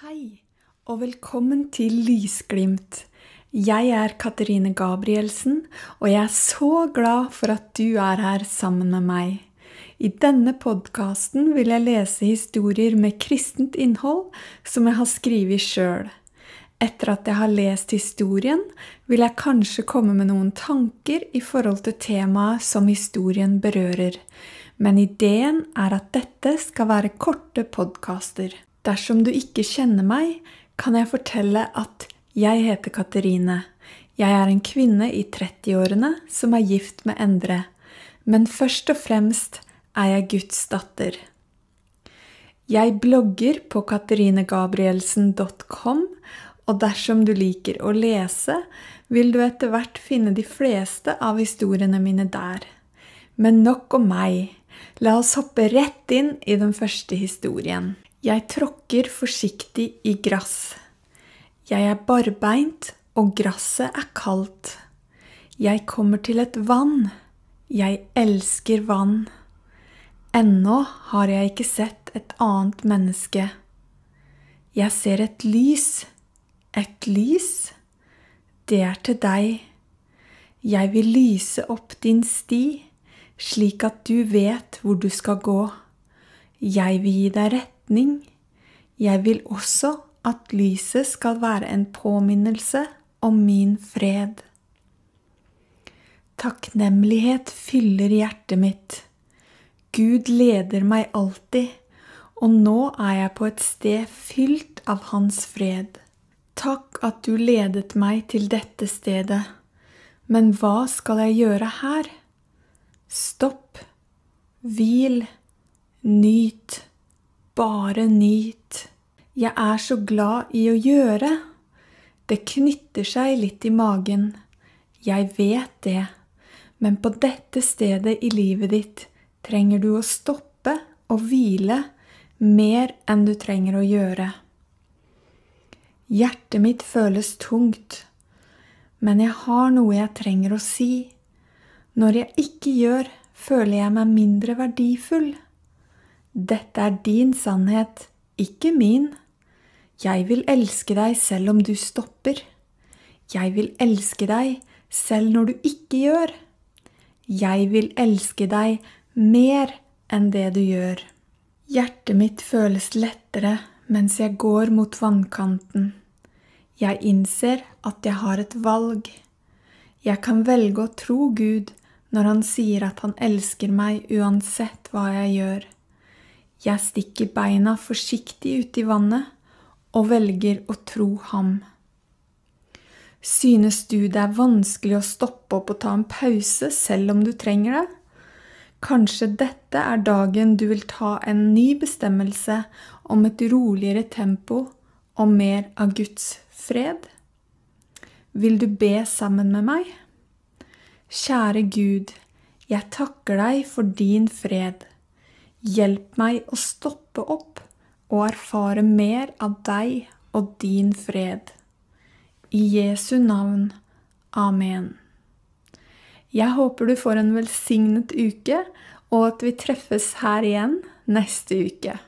Hei, og velkommen til Lysglimt. Jeg er Katrine Gabrielsen, og jeg er så glad for at du er her sammen med meg. I denne podkasten vil jeg lese historier med kristent innhold som jeg har skrevet sjøl. Etter at jeg har lest historien, vil jeg kanskje komme med noen tanker i forhold til temaet som historien berører. Men ideen er at dette skal være korte podkaster. Dersom du ikke kjenner meg, kan jeg fortelle at jeg heter Katerine. Jeg er en kvinne i 30-årene som er gift med Endre. Men først og fremst er jeg Guds datter. Jeg blogger på katerinegabrielsen.com, og dersom du liker å lese, vil du etter hvert finne de fleste av historiene mine der. Men nok om meg. La oss hoppe rett inn i den første historien. Jeg tråkker forsiktig i grass. Jeg er barbeint, og gresset er kaldt. Jeg kommer til et vann. Jeg elsker vann. Ennå har jeg ikke sett et annet menneske. Jeg ser et lys. Et lys? Det er til deg. Jeg vil lyse opp din sti, slik at du vet hvor du skal gå. Jeg vil gi deg retning. Jeg vil også at lyset skal være en påminnelse om min fred. Takknemlighet fyller hjertet mitt. Gud leder meg alltid, og nå er jeg på et sted fylt av Hans fred. Takk at du ledet meg til dette stedet. Men hva skal jeg gjøre her? Stopp. Hvil. Nyt. Bare nyt. Jeg er så glad i å gjøre. Det knytter seg litt i magen. Jeg vet det. Men på dette stedet i livet ditt trenger du å stoppe og hvile mer enn du trenger å gjøre. Hjertet mitt føles tungt, men jeg har noe jeg trenger å si. Når jeg ikke gjør, føler jeg meg mindre verdifull. Dette er din sannhet, ikke min. Jeg vil elske deg selv om du stopper. Jeg vil elske deg selv når du ikke gjør. Jeg vil elske deg mer enn det du gjør. Hjertet mitt føles lettere mens jeg går mot vannkanten. Jeg innser at jeg har et valg. Jeg kan velge å tro Gud når Han sier at Han elsker meg uansett hva jeg gjør. Jeg stikker beina forsiktig ut i vannet og velger å tro Ham. Synes du det er vanskelig å stoppe opp og ta en pause selv om du trenger det? Kanskje dette er dagen du vil ta en ny bestemmelse om et roligere tempo og mer av Guds fred? Vil du be sammen med meg? Kjære Gud, jeg takker deg for din fred. Hjelp meg å stoppe opp og erfare mer av deg og din fred. I Jesu navn. Amen. Jeg håper du får en velsignet uke, og at vi treffes her igjen neste uke.